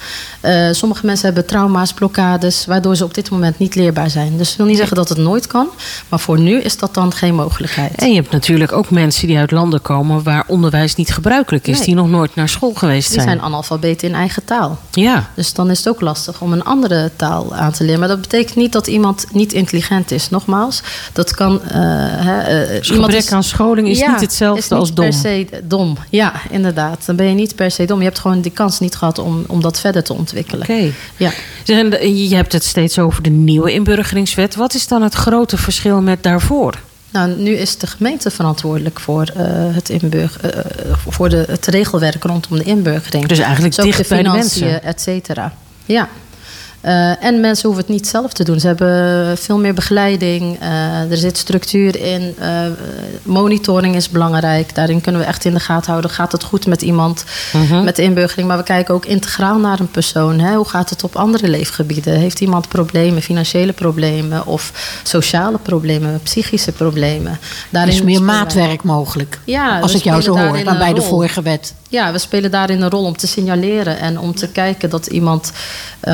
Sommige mensen hebben trauma's, blokkades, waardoor ze op dit moment niet leerbaar zijn. Dus ik wil niet zeggen dat het nooit kan. Maar voor nu is dat dan geen mogelijkheid. En je hebt natuurlijk ook mensen die uit landen komen waar onderwijs niet gebruikelijk is, Nee. die nog nooit naar school geweest Die zijn. zijn analfabeten in eigen taal. Ja. Dus dan is het ook lastig om een andere taal aan te leren. Maar dat betekent niet dat iemand niet intelligent is. Nogmaals, dat kan. eh, hè, eh, Dus gebrek aan scholing is niet hetzelfde is niet als dom. per se dom. Ja, inderdaad. Dan ben je niet per se dom. Je hebt gewoon die kans niet gehad om, om dat verder te ontwikkelen. Oké. Ja. En de- Je hebt het steeds over de nieuwe inburgeringswet. Wat is dan het grote verschil met daarvoor? Nou, nu is de gemeente verantwoordelijk voor, eh, het, inburg, eh, voor de, het regelwerk rondom de inburgering. Dus eigenlijk dicht bij de financiën, mensen. et cetera. Ja. Eh, en mensen hoeven het niet zelf te doen. Ze hebben veel meer begeleiding. eh, er zit structuur in. eh, monitoring is belangrijk. Daarin kunnen we echt in de gaten houden. Gaat het goed met iemand Mhm. met de inburgering? Maar we kijken ook integraal naar een persoon. Hè? Hoe gaat het op andere leefgebieden? Heeft iemand problemen, financiële problemen of sociale problemen, psychische problemen? Er is meer spelen wij- maatwerk mogelijk. Ja, als ik jou zo hoor, dan bij de vorige wet. Ja, we spelen daarin een rol om te signaleren en om te kijken dat iemand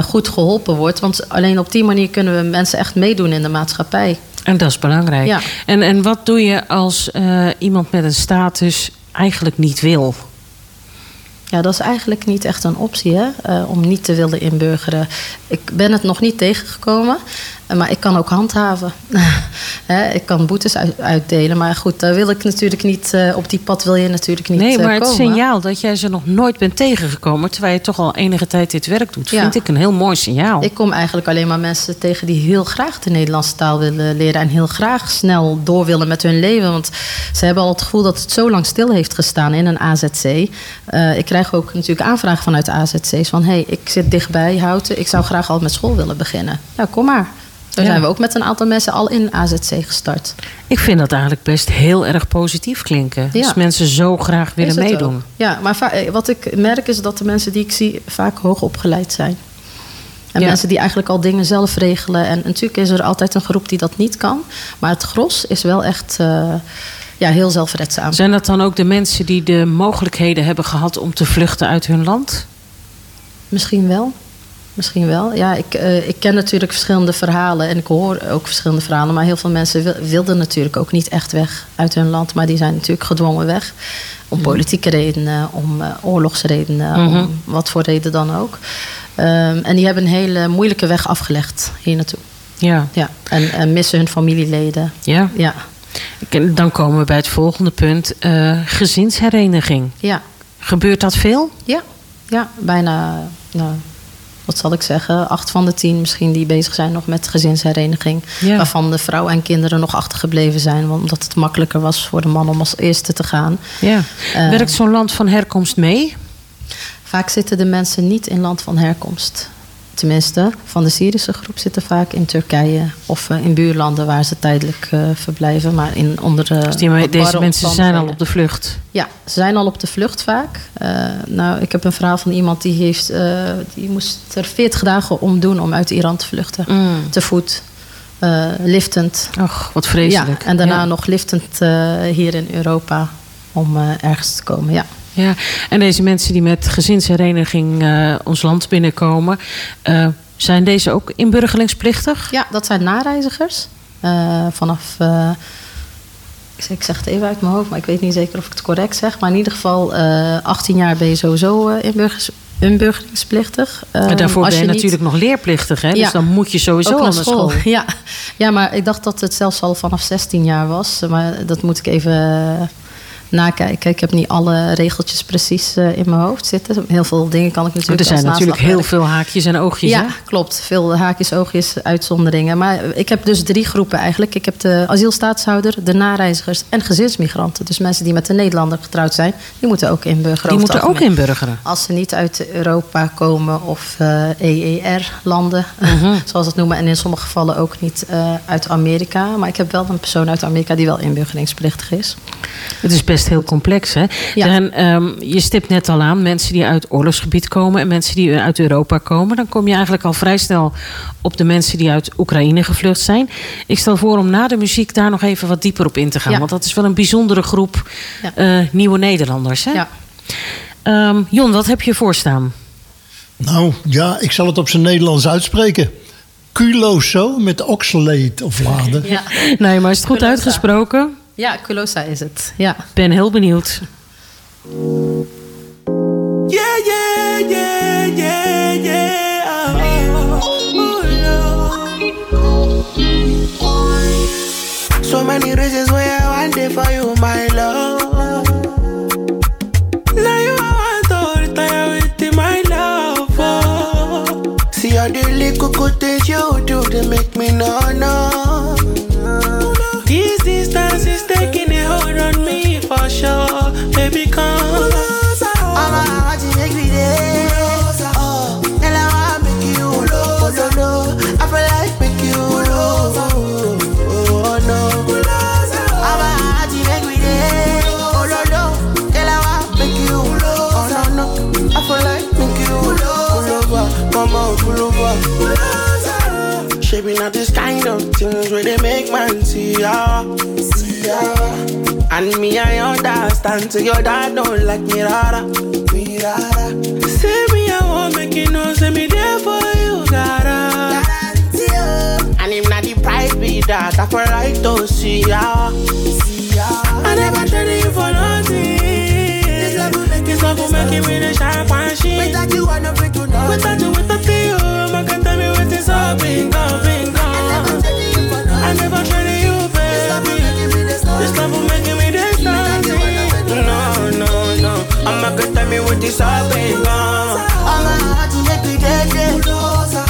goed geholpen wordt. Want alleen op die manier kunnen we mensen echt meedoen in de maatschappij. En dat is belangrijk. Ja. En, en wat doe je als eh, iemand met een status eigenlijk niet wil? Ja, dat is eigenlijk niet echt een optie hè, eh, om niet te willen inburgeren. Ik ben het nog niet tegengekomen. Eh, Maar ik kan ook handhaven. Ik kan boetes uit- uitdelen. Maar goed, daar wil ik natuurlijk niet. eh, op die pad wil je natuurlijk niet Nee, eh, maar het signaal dat jij ze nog nooit bent tegengekomen... terwijl je toch al enige tijd dit werk doet... Ja. vind ik een heel mooi signaal. Ik kom eigenlijk alleen maar mensen tegen die heel graag de Nederlandse taal willen leren. En heel graag snel door willen met hun leven. Want ze hebben al het gevoel dat het zo lang stil heeft gestaan in een AZC. Ik krijg ook natuurlijk aanvragen vanuit AZC's. Van hé, hey, ik zit dichtbij Houten. Ik zou graag al met school willen beginnen. Ja, kom maar. Zo Ja. zijn we ook met een aantal mensen al in AZC gestart. Ik vind dat eigenlijk best heel erg positief klinken. Ja. Als mensen zo graag willen meedoen. ook. Ja, maar eh, wat ik merk is dat de mensen die ik zie vaak hoog opgeleid zijn. En Ja. mensen die eigenlijk al dingen zelf regelen. En natuurlijk is er altijd een groep die dat niet kan. Maar het gros is wel echt eh, ja, heel zelfredzaam. Zijn dat dan ook de mensen die de mogelijkheden hebben gehad om te vluchten uit hun land? Misschien wel. Misschien wel. Ja, ik, eh, ik ken natuurlijk verschillende verhalen en ik hoor ook verschillende verhalen. Maar heel veel mensen wil- wilden natuurlijk ook niet echt weg uit hun land. Maar die zijn natuurlijk gedwongen weg. Om politieke redenen, om eh, oorlogsredenen, Mhm. om wat voor reden dan ook. Ehm, en die hebben een hele moeilijke weg afgelegd hier naartoe. Ja. Ja, en, en missen hun familieleden. Ja. Ja, Dan komen we bij het volgende punt. eh, gezinshereniging. ja, Gebeurt dat veel? ja, ja bijna, nou, wat zal ik zeggen, acht van de tien misschien die bezig zijn nog met gezinshereniging. Ja. Waarvan de vrouw en kinderen nog achtergebleven zijn, want- omdat het makkelijker was voor de man om als eerste te gaan. Ja. Eh, Werkt zo'n land van herkomst mee? Vaak zitten de mensen niet in land van herkomst. Tenminste, van de Syrische groep zitten vaak in Turkije of eh, in buurlanden waar ze tijdelijk eh, verblijven. Maar in onder de. Dus die, deze mensen zijn al op de vlucht. Ja, ze zijn al op de vlucht vaak. Eh, nou, ik heb een verhaal van iemand die, heeft, eh, die moest er 40 dagen om doen om uit Iran te vluchten. Mm. Te voet, eh, liftend. Ach, wat vreselijk. Ja, en daarna Ja. nog liftend eh, hier in Europa om eh, ergens te komen. Ja. Ja, en deze mensen die met gezinshereniging eh, ons land binnenkomen, eh, zijn deze ook inburgeringsplichtig? ja, dat zijn nareizigers. Eh, vanaf, ik zeg- het even uit mijn hoofd, maar ik weet niet zeker of ik het correct zeg. Maar in ieder geval, eh 18 jaar ben je sowieso inburgers, inburgeringsplichtig. Maar Eh, daarvoor als ben je, niet- natuurlijk nog leerplichtig, hè? Dus Ja. dan moet je sowieso naar naar school. school. Ja. ja, maar ik dacht dat het zelfs al vanaf 16 jaar was. Maar dat moet ik even nakijken. Ik heb niet alle regeltjes precies eh, in mijn hoofd zitten. Heel veel dingen kan ik Want natuurlijk er zijn natuurlijk heel veel haakjes en oogjes. Ja, hè? klopt. Veel haakjes, oogjes, uitzonderingen. Maar ik heb dus drie groepen eigenlijk. Ik heb de asielstaatshouder, de nareizigers en gezinsmigranten. Dus mensen die met een Nederlander getrouwd zijn, die moeten ook inburgeren. Die moeten ook inburgeren. Als ze niet uit Europa komen of eh, EER-landen, Mhm. zoals het noemen. En in sommige gevallen ook niet eh, uit Amerika. Maar ik heb wel een persoon uit Amerika die wel inburgeringsplichtig is. Het is best heel complex, hè? Ja. En, ehm, je stipt net al aan, mensen die uit oorlogsgebied komen... en mensen die uit Europa komen. Dan kom je eigenlijk al vrij snel op de mensen die uit Oekraïne gevlucht zijn. Ik stel voor om na de muziek daar nog even wat dieper op in te gaan. Ja. Want dat is wel een bijzondere groep Ja. eh, nieuwe Nederlanders, hè? Ja. Ehm, Jon, wat heb je voorstaan? Nou ja, ik zal het op zijn Nederlands uitspreken. Culoso met oxalate of laden. Ja, Nee, maar is het goed uitgesproken? Ja Culosa is het. Ja. Ik ben heel benieuwd. Yeah, yeah, yeah, yeah, yeah. Oh, Lord. So many reasons why I want it for you, my love. Now you I want to retire with my love. Oh. See all the little good things you do to make me no no. Baby, come. I'm a heart to make me. Oh, I feel like make you oh, oh, no. Heart no. Shaping out this kind of things where they make man see ya. See ya. And me, I understand. So your dad don't like me, rara. Me, rara. Say me, I won't make you know. Say me there for you, gotta. And him not the price be that. I feel like to see ya. See ya. I never traded you for nothing. This love will make this love will make a sharp and shit. Without you, I never do nothing. Without you, without you, I never traded you, baby. This love will make me this No, no, no. I'm not gonna tell me what this all. I'm gonna have to make it dead.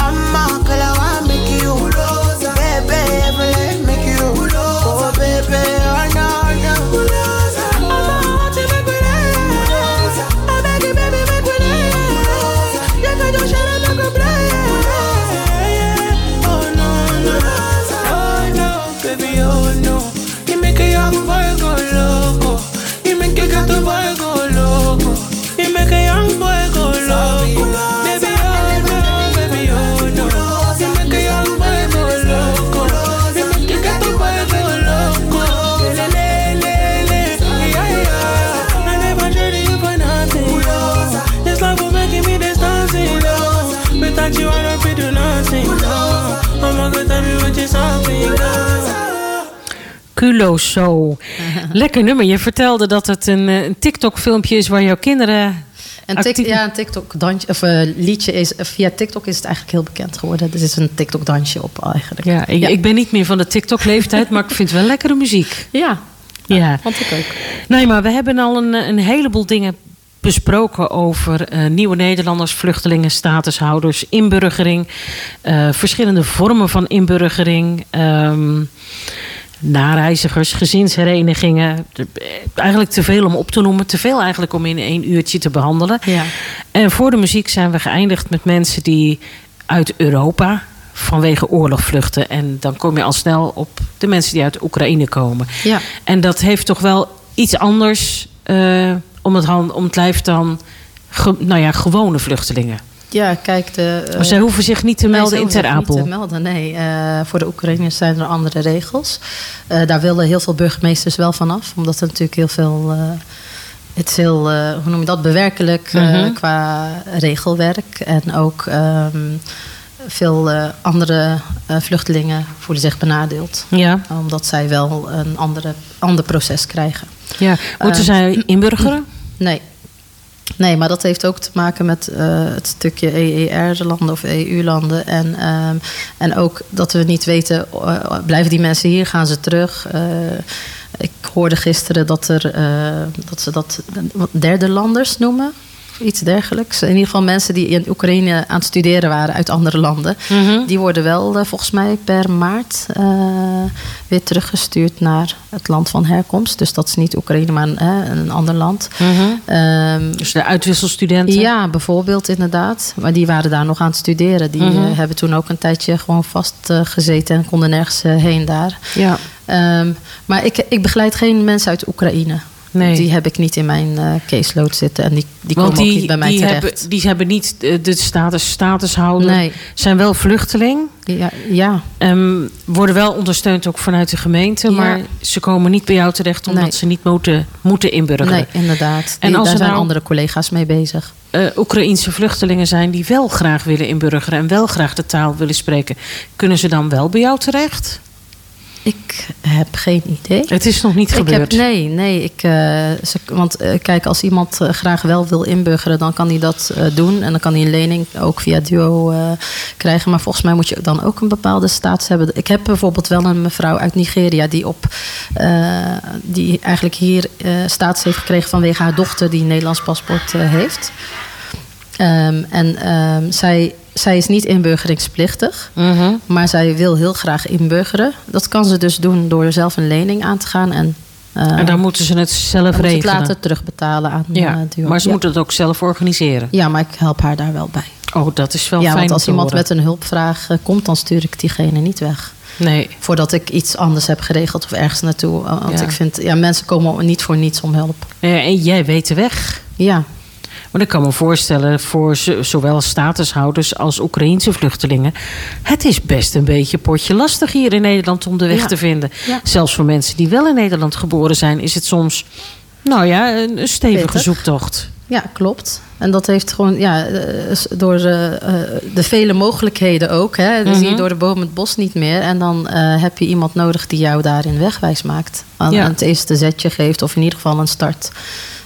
Culo Show. Lekker nummer. Je vertelde dat het een, eh, een TikTok-filmpje is waar jouw kinderen. En tik, actief- ja, een TikTok-dansje, of eh, liedje is, via TikTok is het eigenlijk heel bekend geworden. Er is een TikTok-dansje op eigenlijk. Ja, ik, ik ben niet meer van de TikTok-leeftijd, maar ik vind het wel lekkere muziek. Ja, Ja. vond ik ook. Nee, maar we hebben al een, een heleboel dingen besproken over eh, nieuwe Nederlanders, vluchtelingen, statushouders, inburgering, eh, verschillende vormen van inburgering, ehm, nareizigers, gezinsherenigingen. Eigenlijk te veel om op te noemen, te veel eigenlijk om in één uurtje te behandelen. Ja. En voor de muziek zijn we geëindigd met mensen die uit Europa vanwege oorlog vluchten. En dan kom je al snel op de mensen die uit Oekraïne komen. Ja. En dat heeft toch wel iets anders eh, om, het, hand- om het lijf dan ge- nou ja, gewone vluchtelingen. Ja, kijk, de... Maar zij hoeven zich niet te nee, melden ze in Ter zich niet Apel. te melden, nee. Eh, voor de Oekraïners zijn er andere regels. Eh, daar willen heel veel burgemeesters wel vanaf. Omdat er natuurlijk heel veel... het is heel, hoe noem je dat, bewerkelijk Mhm. qua regelwerk. En ook ehm, veel andere vluchtelingen voelen zich benadeeld. Ja, Omdat zij wel een andere, ander proces krijgen. ja. Moeten Eh, zij inburgeren? Nee. Nee, maar dat heeft ook te maken met eh, het stukje EER-landen of EU-landen. En, ehm, en ook dat we niet weten, eh, blijven die mensen hier, gaan ze terug? Eh, ik hoorde gisteren dat, er, dat ze dat derde landers noemen. Iets dergelijks. In ieder geval mensen die in Oekraïne aan het studeren waren uit andere landen. Mhm. Die worden wel eh, volgens mij per maart eh, weer teruggestuurd naar het land van herkomst. Dus dat is niet Oekraïne, maar een, eh, een ander land. Mhm. Ehm, Dus de uitwisselstudenten? ja, bijvoorbeeld inderdaad. Maar die waren daar nog aan het studeren. Die Mhm. hebben toen ook een tijdje gewoon vastgezeten gezeten en konden nergens heen daar. Ja. Ehm, maar ik, ik begeleid geen mensen uit Oekraïne. Nee. Die heb ik niet in mijn eh, caseload zitten. En die, die Want komen die, ook niet bij mij die, terecht. hebben, die hebben niet eh, de status, statushouder. Nee. Zijn wel vluchteling. Ja, ja, Ehm, worden wel ondersteund ook vanuit de gemeente. Ja. Maar ze komen niet bij jou terecht omdat Nee. ze niet moeten, moeten inburgeren. nee, inderdaad. En Die- als daar er zijn nou- andere collega's mee bezig. eh Oekraïense vluchtelingen zijn die wel graag willen inburgeren en wel graag de taal willen spreken, kunnen ze dan wel bij jou terecht? Ik heb geen idee. Het is nog niet Ik gebeurd. heb, nee, nee. Ik, eh, ze, want eh, kijk, als iemand eh, graag wel wil inburgeren, dan kan hij dat doen. En dan kan hij een lening ook via Duo krijgen. Maar volgens mij moet je dan ook een bepaalde status hebben. Ik heb bijvoorbeeld wel een mevrouw uit Nigeria die, op, die eigenlijk hier status heeft gekregen vanwege haar dochter die een Nederlands paspoort heeft. Ehm, en ehm, zij, zij is niet inburgeringsplichtig. Mhm. Maar zij wil heel graag inburgeren. Dat kan ze dus doen door zelf een lening aan te gaan. En, eh, En dan moeten ze het zelf dan moet ze het regelen. later terugbetalen aan ja, eh, maar ze ja. moeten het ook zelf organiseren. Ja, maar ik help haar daar wel bij. Oh, dat is wel ja, fijn want om als iemand horen. met een hulpvraag eh, komt, dan stuur ik diegene niet weg. Nee. Voordat ik iets anders heb geregeld of ergens naartoe. Want Ja. ik vind, ja, mensen komen niet voor niets om hulp. En jij weet de weg. Ja, Maar ik kan me voorstellen voor zo- zowel statushouders als Oekraïense vluchtelingen. Het is best een beetje potje lastig hier in Nederland om de weg Ja. te vinden. Ja. Zelfs voor mensen die wel in Nederland geboren zijn, is het soms, nou ja, een een stevige zoektocht. ja, klopt. En dat heeft gewoon, ja, eh, door eh, eh, de vele mogelijkheden ook. Hè, dan zie je Mhm. door de boom het bos niet meer. En dan heb je iemand nodig die jou daarin wegwijs maakt. Aan, Ja. aan het eerste zetje geeft, of in ieder geval een start.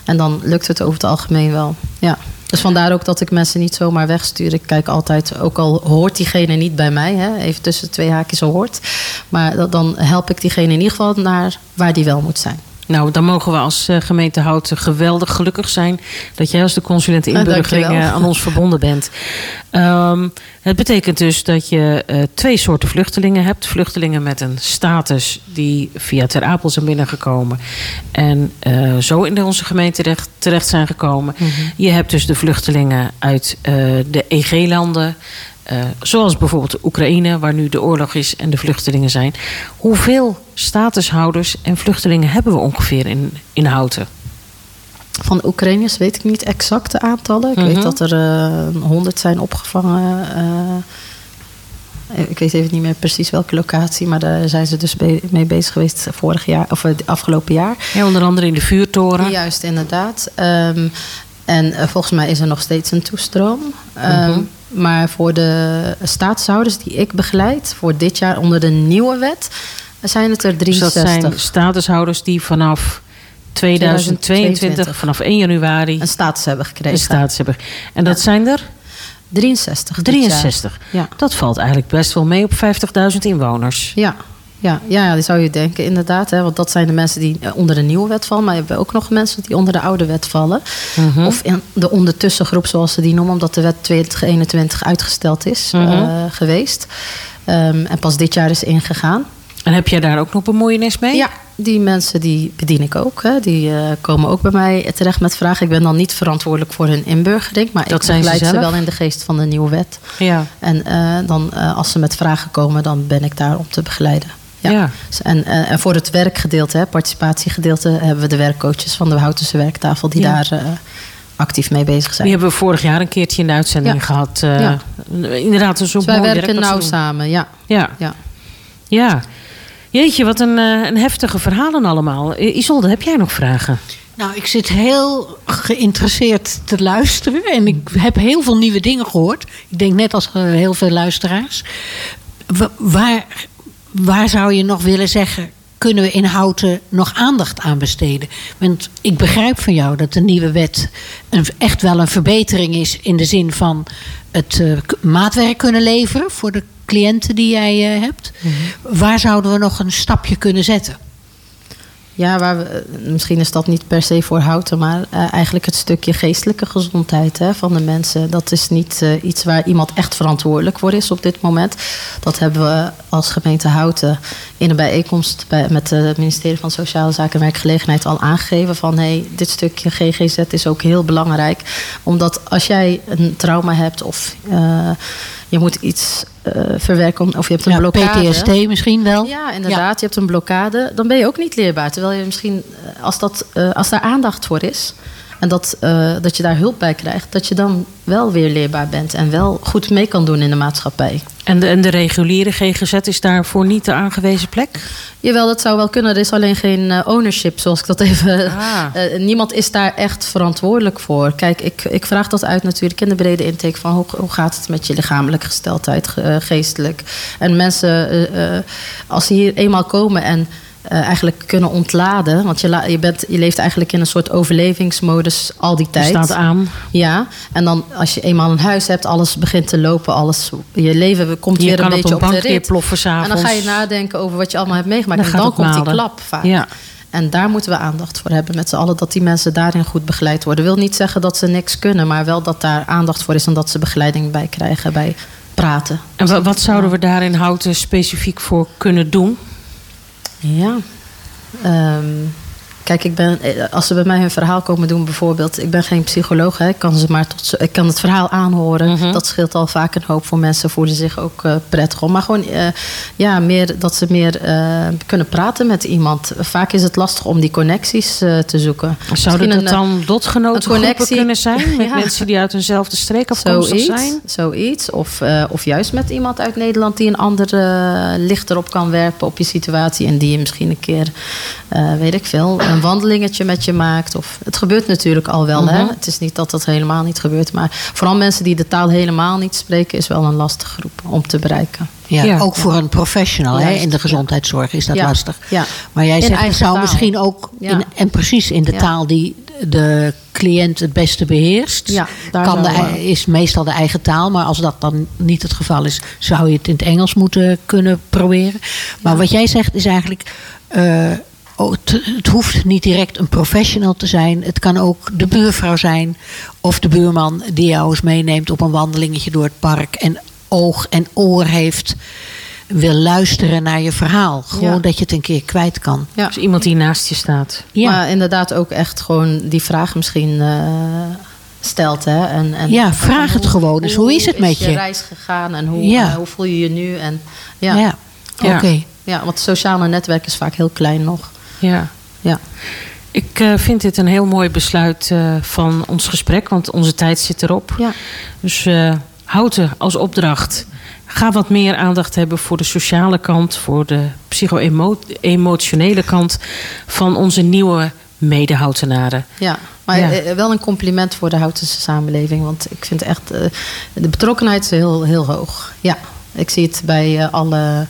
En dan lukt het over het algemeen wel. Ja. Dus vandaar ook dat ik mensen niet zomaar wegstuur. Ik kijk altijd, ook al hoort diegene niet bij mij, hè, even tussen twee haakjes hoort. Maar dan help ik diegene in ieder geval naar waar die wel moet zijn. Nou, dan mogen we als eh, gemeente Houten geweldig gelukkig zijn dat jij als de consulent inburgering dankjewel. eh, aan ons verbonden bent. Ehm, het betekent dus dat je eh, twee soorten vluchtelingen hebt. Vluchtelingen met een status die via Ter Apel zijn binnengekomen en zo in onze gemeente terecht, terecht zijn gekomen. Je hebt dus de vluchtelingen uit de EG-landen. Eh, zoals bijvoorbeeld Oekraïne, waar nu de oorlog is en de vluchtelingen zijn. Hoeveel statushouders en vluchtelingen hebben we ongeveer in, in Houten? Van de Oekraïners weet ik niet exacte aantallen. Ik Mhm. weet dat er eh, honderd zijn opgevangen. eh, ik weet even niet meer precies welke locatie, maar daar zijn ze dus be- mee bezig geweest vorig jaar of het afgelopen jaar. Ja, onder andere in de vuurtoren. Juist, inderdaad. Ehm, en volgens mij is er nog steeds een toestroom. Mhm. Maar voor de staatshouders die ik begeleid, voor dit jaar onder de nieuwe wet, zijn het er Dus dat 63. zijn statushouders die vanaf 2022, 2022, vanaf 1 januari, een status hebben gekregen. een status hebben. En dat zijn er 63. dit jaar. 63. Ja. Dat valt eigenlijk best wel mee op 50.000 inwoners. Ja. Ja, ja, dat zou je denken, inderdaad. Hè, want dat zijn de mensen die eh, onder de nieuwe wet vallen. Maar je hebt ook nog mensen die onder de oude wet vallen. Mhm. Of in de ondertussengroep, zoals ze die noemen, omdat de wet 2021 uitgesteld is Mhm. eh, geweest. Ehm, en pas dit jaar is ingegaan. En heb jij daar ook nog bemoeienis mee? Ja, die mensen die bedien ik ook. Hè. Die eh, komen ook bij mij terecht met vragen. Ik ben dan niet verantwoordelijk voor hun inburgering. Maar Dat ik zijn ze begeleid ze wel in de geest van de nieuwe wet. Ja. En dan, als ze met vragen komen, dan ben ik daar om te begeleiden. Ja. Ja. En, eh, en voor het werkgedeelte, hè, participatiegedeelte, hebben we de werkcoaches van de Houtense werktafel die Ja. daar eh, actief mee bezig zijn. Die hebben we vorig jaar een keertje in de uitzending Ja. gehad. eh, Ja. Inderdaad, een zo Dus wij werken nauw samen, ja. Ja. ja. ja. Jeetje, wat een, eh, een heftige verhalen allemaal. Isolde, heb jij nog vragen? Nou, ik zit heel geïnteresseerd te luisteren. En ik heb heel veel nieuwe dingen gehoord. Ik denk net als heel veel luisteraars. Wa- Waar, waar zou je nog willen zeggen... kunnen we in Houten nog aandacht aan besteden? Want ik begrijp van jou dat de nieuwe wet... Een, echt wel een verbetering is... in de zin van het eh, maatwerk kunnen leveren... voor de cliënten die jij eh, hebt. Waar zouden we nog een stapje kunnen zetten? Ja, eh, misschien is dat niet per se voor houten, maar eh, eigenlijk het stukje geestelijke gezondheid hè, van de mensen. Dat is niet eh, iets waar iemand echt verantwoordelijk voor is op dit moment. Dat hebben we als gemeente Houten in een bijeenkomst bij, met het ministerie van Sociale Zaken en Werkgelegenheid al aangegeven van hey, dit stukje GGZ is ook heel belangrijk. Omdat als jij een trauma hebt of je moet iets eh, verwerken of je hebt een Ja, blokkade. PTSD misschien wel? Ja, inderdaad. Je hebt een blokkade. Dan ben je ook niet leerbaar. Terwijl je misschien, eh, als, dat, eh, als daar aandacht voor is... en dat, eh, dat je daar hulp bij krijgt... dat je dan wel weer leerbaar bent... en wel goed mee kan doen in de maatschappij. En de, en de reguliere GGZ is daarvoor niet de aangewezen plek? Jawel, dat zou wel kunnen. Er is alleen geen eh, ownership, zoals ik dat even... Ah. Eh, niemand is daar echt verantwoordelijk voor. Kijk, ik, ik vraag dat uit natuurlijk in de brede intake... van hoe, hoe gaat het met je lichamelijke gesteldheid, ge- geestelijk. En mensen, als ze hier eenmaal komen en... eh, eigenlijk kunnen ontladen. Want je, la- je, bent, je leeft eigenlijk in een soort overlevingsmodus al die Je tijd. staat aan. Ja, en dan als je eenmaal een huis hebt, alles begint te lopen, alles, je leven komt Je weer een op beetje een op, de rit. ploffen En dan ga je nadenken over wat je allemaal hebt meegemaakt. Dan en dan komt die klap vaak. Ja. En daar moeten we aandacht voor hebben met z'n allen, dat die mensen daarin goed begeleid worden. Wil niet zeggen dat ze niks kunnen, maar wel dat daar aandacht voor is en dat ze begeleiding bij krijgen bij praten. En wa- wat zouden we daar in Houten specifiek voor kunnen doen? Ja. Ehm, kijk, ik ben, eh, als ze bij mij hun verhaal komen doen, bijvoorbeeld, ik ben geen psycholoog, hè, ik, kan ze maar tot, ik kan het verhaal aanhoren. Mhm. Dat scheelt al vaak een hoop voor mensen, voelen zich ook eh, prettig om. Maar gewoon, eh, ja, meer, dat ze meer kunnen praten met iemand. Vaak is het lastig om die connecties te zoeken. Zouden dat eh, dan dotgenotengroepen connectie- kunnen zijn? Met Ja. mensen die uit eenzelfde streek afkomstig Zoiets, zijn? zoiets. Of, of juist met iemand uit Nederland die een ander licht erop kan werpen op je situatie. En die je misschien een keer, weet ik veel, een wandelingetje met je maakt. Of, het gebeurt natuurlijk al wel. hè? Mhm. Het is niet dat dat helemaal niet gebeurt. Maar vooral mensen die de taal helemaal niet spreken, is wel een lastige groep om te bereiken. Ja, Ja. ook voor een professional hè, in de gezondheidszorg is dat Ja, lastig. ja. Maar jij zegt, het zou taal. misschien ook, Ja. in, en precies in de Ja. taal die de cliënt het beste beheerst, Ja, daar kan de, is meestal de eigen taal. Maar als dat dan niet het geval is, zou je het in het Engels moeten kunnen proberen. Maar wat jij zegt is eigenlijk, eh, oh, het, het hoeft niet direct een professional te zijn. Het kan ook de buurvrouw zijn of de buurman die jou eens meeneemt op een wandelingetje door het park en oog en oor heeft. Wil luisteren naar je verhaal. Gewoon Ja. dat je het een keer kwijt kan. Ja. Dus iemand die naast je staat. Ja. Maar inderdaad ook echt gewoon die vraag misschien eh, stelt. Hè? En, en Ja, vraag het gewoon eens. Hoe is het met je je? reis gegaan en hoe, Ja. eh, hoe voel je je nu? En, ja. Ja, Ja. oké. Ja, want het sociale netwerk is vaak heel klein nog. Ja. Ja. Ik eh, vind dit een heel mooi besluit eh, van ons gesprek, want onze tijd zit erop. Ja. Dus eh houten als opdracht. Ga wat meer aandacht hebben voor de sociale kant, voor de psycho-emotionele kant van onze nieuwe medehoutenaren. Ja, maar Ja. wel een compliment voor de Houtense samenleving. Want ik vind echt, de betrokkenheid is heel, heel hoog. Ja, ik zie het bij alle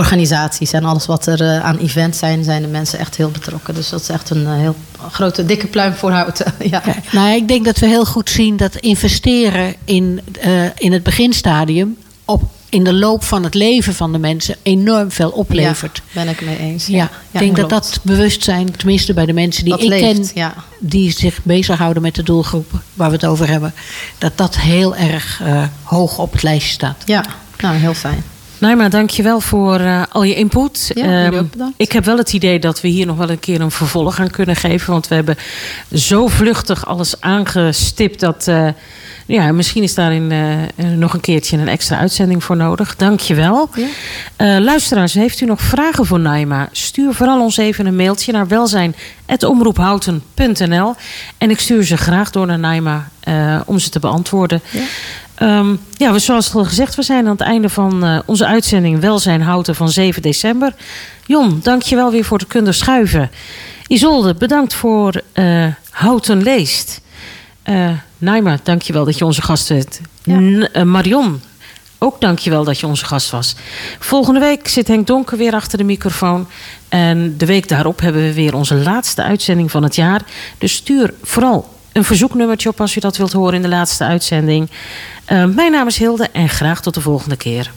organisaties en alles wat er eh, aan events zijn, zijn de mensen echt heel betrokken. Dus dat is echt een eh, heel grote, dikke pluim voor Houten. ja. Ja, nou, ik denk dat we heel goed zien dat investeren in, eh, in het beginstadium op, in de loop van het leven van de mensen enorm veel oplevert. Ja, ben ik mee eens. Ja, ik denk dat klopt. dat bewustzijn, tenminste bij de mensen die Dat ik leeft, ken, ja. die zich bezighouden met de doelgroep waar we het over hebben, dat dat heel erg hoog op het lijstje staat. Ja, nou heel fijn. Naima, dankjewel voor eh, al je input. Ja, Ehm, ik heb wel het idee dat we hier nog wel een keer een vervolg aan kunnen geven. Want we hebben zo vluchtig alles aangestipt dat. eh, ja, misschien is daarin eh, nog een keertje een extra uitzending voor nodig. Dankjewel. Ja. Eh luisteraars, heeft u nog vragen voor Naima? Stuur vooral ons even een mailtje naar welzijn.omroephouten.nl. En ik stuur ze graag door naar Naima om ze te beantwoorden. Ja. Ehm, ja, zoals al gezegd, we zijn aan het einde van eh, onze uitzending Welzijn Houten van 7 december. Jon, dankjewel weer voor het kunnen schuiven. Isolde, bedankt voor eh, Houten Leest. Eh Naima, dankjewel dat je onze gast bent. Ja. Marion, ook dankjewel dat je onze gast was. Volgende week zit Henk Donker weer achter de microfoon. En de week daarop hebben we weer onze laatste uitzending van het jaar. Dus stuur vooral een verzoeknummertje op als u dat wilt horen in de laatste uitzending. Eh, mijn naam is Hilde en graag tot de volgende keer.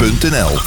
Omroep